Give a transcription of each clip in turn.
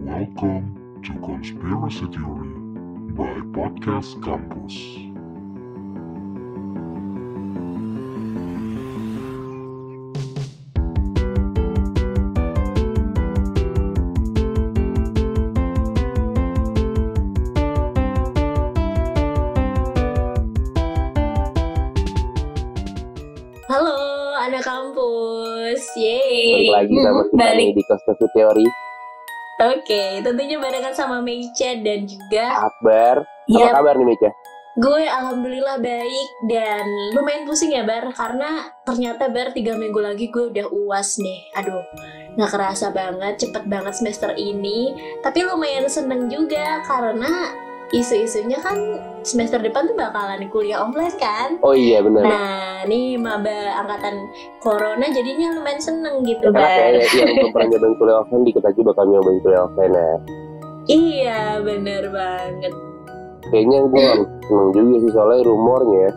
Welcome to Conspiracy Theory by Podcast Campus. Halo, anak kampus. Yeay. Balik lagi sama kita Balik. di Konspirasi Teori Oke, tentunya barengan sama Meica dan juga Akbar. Apa Iya, kabar nih Meca? gue alhamdulillah baik dan lumayan pusing ya Bar karena ternyata Bar tiga minggu lagi gue udah uas nih. Aduh, nggak kerasa banget, cepet banget semester ini. Tapi lumayan seneng juga karena isu-isunya kan semester depan tuh bakalan kuliah online kan. Oh iya benar. Nah, nih maba angkatan corona jadinya lumayan seneng gitu, Karena Bar. kayaknya yang belum pernah nyobain kuliah offline dikit lagi bakal nyobain kuliah offline ya. Iya, bener banget. Kayaknya gue seneng juga sih soalnya rumornya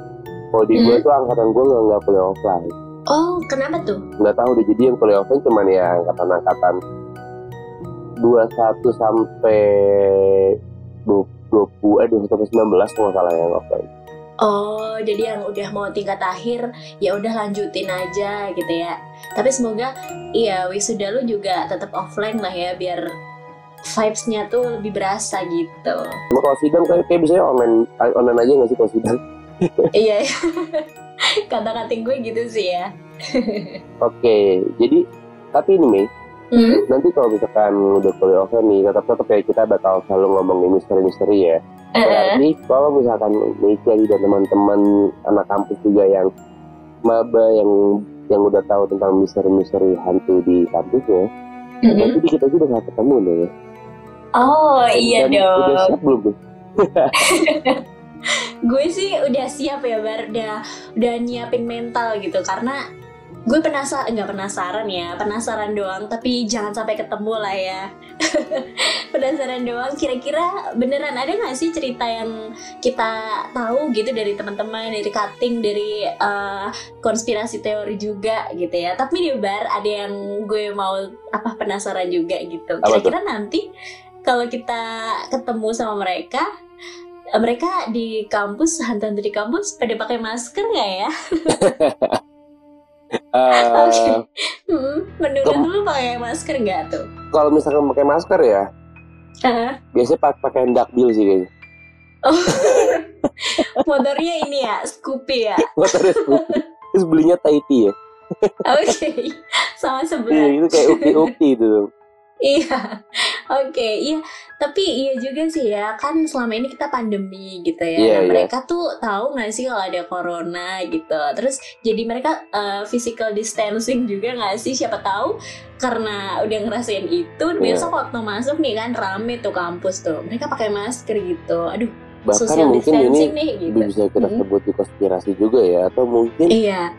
kalau di gue Hmm. tuh angkatan gue nggak nggak kuliah offline. Oh, kenapa tuh? Nggak tahu deh jadi yang kuliah offline cuman ya angkatan-angkatan 21 sampai 20 eh 20 sampai 19 kalau salah yang offline. Oh, jadi yang udah mau tingkat akhir, ya udah lanjutin aja gitu ya. Tapi semoga iya wisuda lu juga tetap offline lah ya biar vibes-nya tuh lebih berasa gitu. Cuma kalau sidang kayak, kayak biasanya online online aja nggak sih kalau sidang? iya. Kata-kating gue gitu sih ya. Oke, jadi tapi ini Mei, Hmm? nanti kalau misalkan udah kuliah offline nih tetap tetap kayak kita bakal selalu ngomongin misteri-misteri ya berarti kalau misalkan Meika dan teman-teman anak kampus juga yang maba yang yang udah tahu tentang misteri-misteri hantu di kampusnya Mm-mm. nanti kita juga bakal ketemu deh ya. Oh iya Dan udah dong. siap belum tuh gue sih udah siap ya bar udah udah nyiapin mental gitu karena gue penasaran nggak penasaran ya penasaran doang tapi jangan sampai ketemu lah ya. Penasaran doang kira-kira beneran ada nggak sih cerita yang kita tahu gitu dari teman-teman dari cutting dari eh, konspirasi teori juga gitu ya. Tapi di bar ada yang gue mau apa penasaran juga gitu. Kira-kira nanti kalau kita ketemu sama mereka eh, mereka di kampus hantu-hantu di kampus pada pakai masker nggak ya? Eh, Oke. Hmm, menurut Kem- lu pakai masker nggak tuh? kalau misalkan pakai masker ya Hah? biasanya pak- pakai dakbil sih kayaknya Oh, motornya ini ya, Scoopy ya. motornya Scoopy. terus belinya Tahiti ya Oke, sama iya sebelah. itu kayak ukti-ukti itu Iya, oke, iya. Tapi iya juga sih ya, kan selama ini kita pandemi gitu ya. Iya, Nah, iya. mereka tuh tahu nggak sih kalau ada corona gitu. Terus jadi mereka uh, physical distancing juga nggak sih? Siapa tahu karena udah ngerasain itu, Iya. besok waktu masuk nih kan rame tuh kampus tuh. Mereka pakai masker gitu. Aduh, bahkan social mungkin ini distancing nih gitu. bisa kita Mhm. sebut konspirasi juga ya atau mungkin Iya,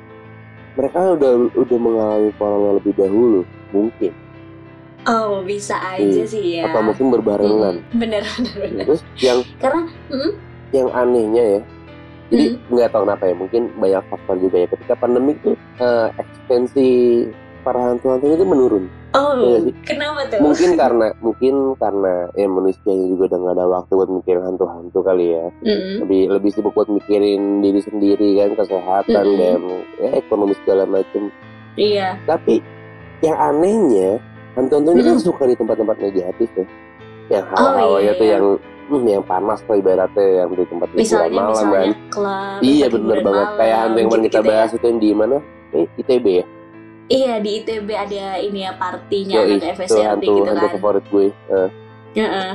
mereka udah udah mengalami corona lebih dahulu mungkin oh bisa aja Iya. sih ya. atau mungkin berbarengan Hmm, bener, bener, bener. terus yang Karena, hmm, yang anehnya ya jadi Hmm. nggak tahu kenapa ya mungkin banyak faktor juga ya ketika pandemi tuh eh, ekspansi para hantu-hantu itu menurun oh, sih. kenapa tuh? mungkin karena mungkin karena ya manusia juga udah nggak ada waktu buat mikirin hantu-hantu kali ya Mm-mm. lebih lebih sibuk buat mikirin diri sendiri kan kesehatan Mm-mm. dan ya ekonomi segala macam Iya. tapi yang anehnya hantu-hantu ini kan suka di tempat-tempat negatif ya yang Oh, hawa-hawanya iya. tuh yang hmm, yang panas lah ibaratnya yang di tempat hiburan misalnya malam misalnya kan. iya hiburan banget. Malam, kayak hantu yang kemarin kita gitu-gitu bahas itu yang di mana? Eh, ITB ya? Iya di ITB ada ini ya partinya Yoi, anak hantu gitu hantu kan. favorit gue Eh, Heeh.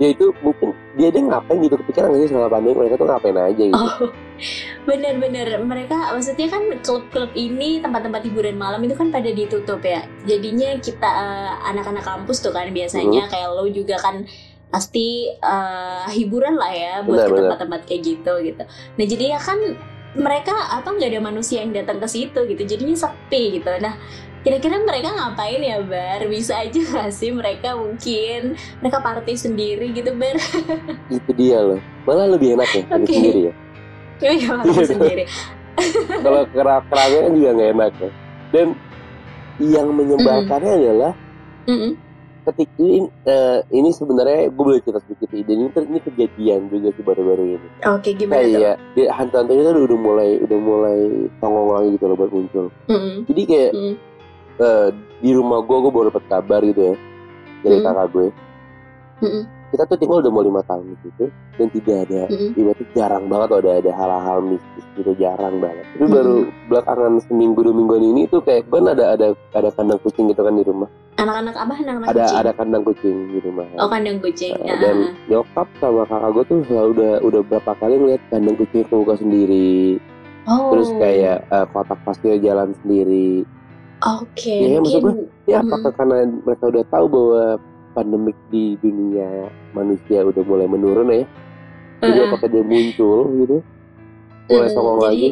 Ya itu mungkin dia dia ngapain gitu? Kepikiran nggak sih selama pandemi mereka tuh ngapain aja gitu? Oh bener-bener mereka maksudnya kan klub-klub ini tempat-tempat hiburan malam itu kan pada ditutup ya. Jadinya kita eh, anak-anak kampus tuh kan biasanya. Hmm. kayak lo juga kan pasti eh, hiburan lah ya buat ke tempat-tempat kayak gitu gitu. Nah jadi ya kan mereka apa nggak ada manusia yang datang ke situ gitu jadinya sepi gitu. Nah kira-kira mereka ngapain ya bar? Bisa aja gak sih mereka mungkin mereka party sendiri gitu bar? Itu dia loh. Malah lebih enak ya Oke. sendiri ya. Ya Iya, party sendiri. Kalau kerak keraknya juga nggak enak ya. Dan yang menyebalkannya adalah Mm-mm. Ketik ini eh, ini sebenarnya gue boleh cerita sedikit ide ini ter- ini kejadian juga sih baru-baru ini Oke, gimana tuh? kayak di hantu-hantu itu udah mulai udah mulai songong lagi gitu loh buat muncul Mm-mm. jadi kayak Mm. eh, di rumah gue gue baru dapat kabar gitu ya dari Hmm. kakak gue Mm-mm. kita tuh tinggal udah mau lima tahun di situ dan tidak ada Mm-mm. ibaratnya jarang banget tuh ada ada hal-hal mistis gitu jarang banget tapi Hmm. baru belakangan seminggu dua mingguan ini tuh kayak kan ada ada ada kandang kucing gitu kan di rumah Anak-anak apa? Anak-anak ada kucing? ada kandang kucing di rumah Oh, kandang kucing. Nah, Ah. dan nyokap sama kakak gue tuh selalu udah udah berapa kali ngeliat kandang kucing kebuka sendiri oh. terus kayak eh, kotak pasir jalan sendiri Oke, Ya, maksud mungkin ya apakah karena mereka udah tahu bahwa pandemik di dunia manusia udah mulai menurun ya jadi Mm-mm. apakah dia muncul gitu mulai songong jadi lagi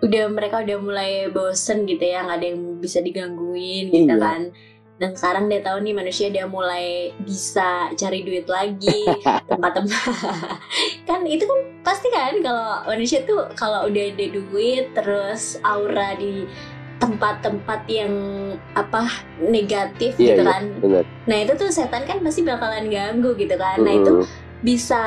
udah mereka udah mulai bosen gitu ya nggak ada yang bisa digangguin gitu Iya. kan dan sekarang dia tahu nih manusia udah mulai bisa cari duit lagi tempat-tempat. Kan itu kan pasti kan kalau manusia tuh kalau udah ada duit terus aura di tempat-tempat yang apa negatif Iya, gitu iya. kan. benar. Nah itu tuh setan kan pasti bakalan ganggu gitu kan. Nah itu bisa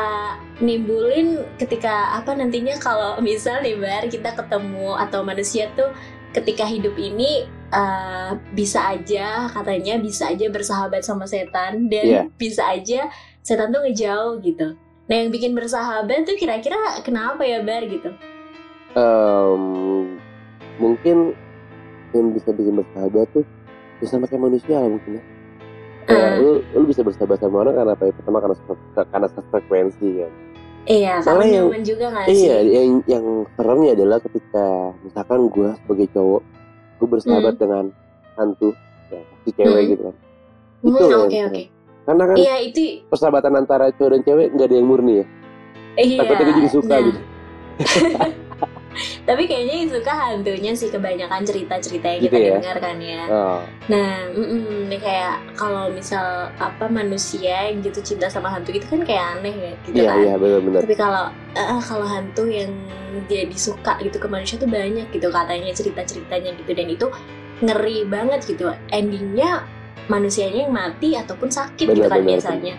nimbulin ketika apa nantinya kalau misal nih bar kita ketemu atau manusia tuh ketika hidup ini eh, bisa aja katanya bisa aja bersahabat sama setan dan Iya. bisa aja setan tuh ngejauh gitu. Nah yang bikin bersahabat tuh kira-kira kenapa ya bar gitu? Em, mungkin yang bisa bikin bersahabat tuh sama kayak manusia lah mungkin ya kayak Ah. lu lu bisa bersahabat sama orang karena apa ya pertama karena karena frekuensi kan Iya karena yang- juga gak sih? iya yang yang seremnya adalah ketika misalkan gue sebagai cowok gue bersahabat dengan hantu ya pasti cewek Hmm. gitu kan Hmm, itu loh Oke yang oke. serem. karena kan Iya itu persahabatan antara cowok dan cewek nggak ada yang murni ya iya. takutnya gue jadi suka Nah, gitu Tapi kayaknya yang suka hantunya sih kebanyakan cerita-cerita yang Gitu kita ya? dengar kan ya. oh, Nah, mm-mm, ini kayak kalau misal apa manusia yang gitu cinta sama hantu itu kan kayak aneh ya, gitu iya kan. iya benar-benar Tapi kalau eh, kalau hantu yang jadi suka gitu ke manusia tuh banyak gitu katanya cerita-ceritanya gitu dan itu ngeri banget gitu. Endingnya manusianya yang mati ataupun sakit gitu kan Benar-benar. biasanya.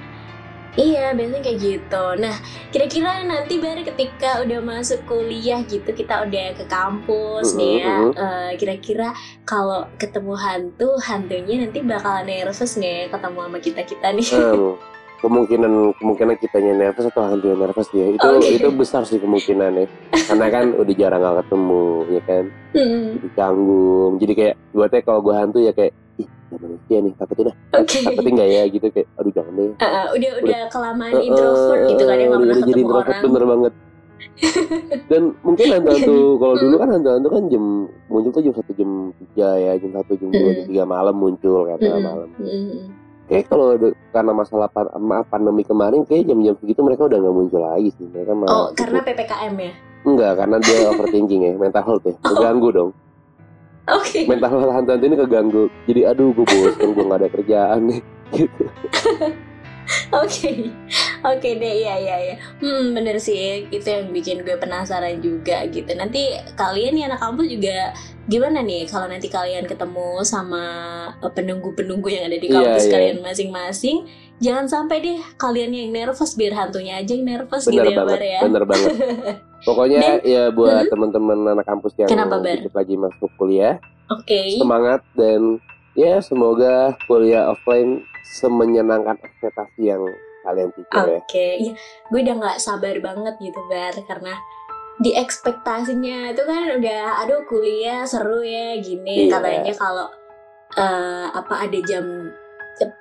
Iya, biasanya kayak gitu. Nah, kira-kira nanti baru ketika udah masuk kuliah gitu, kita udah ke kampus nih ya. Eh, kira-kira kalau ketemu hantu, hantunya nanti bakalan nervous nggak ya ketemu sama kita-kita nih? Em, kemungkinan kemungkinan kitanya nervous atau hantu yang nervous ya itu Oke. itu besar sih kemungkinannya karena kan udah jarang gak ketemu ya kan Hmm, di canggung jadi kayak buatnya kalau gue hantu ya kayak ya manusia nih takutin dah Oke. takutin nggak ya gitu kayak aduh jangan deh. Eh, udah udah kelamaan introvert eh, gitu kan yang nggak pernah jadi ketemu introvert orang. bener banget. Dan mungkin hantu-hantu kalau dulu kan hantu-hantu kan jam muncul tuh jam satu jam tiga ya jam satu jam dua jam tiga malam muncul kan Mm-mm. malam. Mm-mm. kayak kalau karena masalah pan- pandemi kemarin kayak jam-jam segitu mereka udah nggak muncul lagi sih. Mereka malah Oh, karena ppkm ya? enggak karena dia overthinking ya mental health ya. Keganggu dong Oke. mental health hantu-hantu ini keganggu jadi aduh gue bosan gue nggak ada kerjaan nih gitu Oke, oke deh, iya iya iya. Hmm, bener sih, itu yang bikin gue penasaran juga gitu. Nanti kalian nih anak kampus juga gimana nih kalau nanti kalian ketemu sama eh, penunggu-penunggu yang ada di Iya, kampus iya. kalian masing-masing, jangan sampai deh kalian yang nervous biar hantunya aja yang nervous bener gitu ya, banget Bar ya. bener banget pokoknya Dan- ya buat Hmm? teman-teman anak kampus yang Kenapa, dikit lagi masuk kuliah Oke. semangat dan ya semoga kuliah offline semenyenangkan ekspektasi yang kalian pikir ya Oke, ya, gue udah nggak sabar banget gitu bar karena di ekspektasinya itu kan udah aduh kuliah seru ya gini Iya. katanya kalau eh, apa ada jam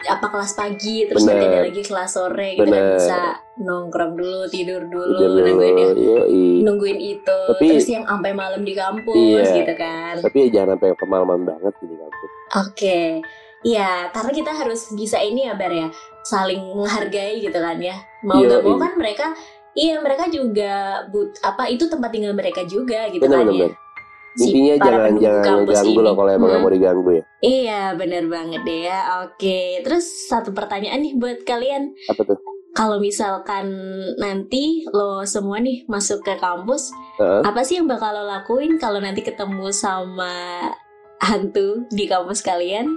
apa kelas pagi terus Bener. nanti ada lagi kelas sore gitu dan Bener. bisa nongkrong dulu tidur dulu Tidur nah gue udah dulu, yoi. nungguin itu Tapi- terus yang sampai malam di kampus Iya. gitu kan tapi ya jangan sampai kemalaman banget di kampus Oke, iya karena kita harus bisa ini ya Bar ya, saling menghargai gitu kan ya. Mau Iya, nggak mau iya. kan mereka, iya mereka juga but apa itu tempat tinggal mereka juga gitu bener kan bener ya. bener intinya jangan jangan ngeganggu ini. loh kalau emang Hmm. mau diganggu ya Iya bener banget deh ya. Oke, terus satu pertanyaan nih buat kalian. apa tuh Kalau misalkan nanti lo semua nih masuk ke kampus, Heeh. apa sih yang bakal lo lakuin kalau nanti ketemu sama hantu di kampus kalian?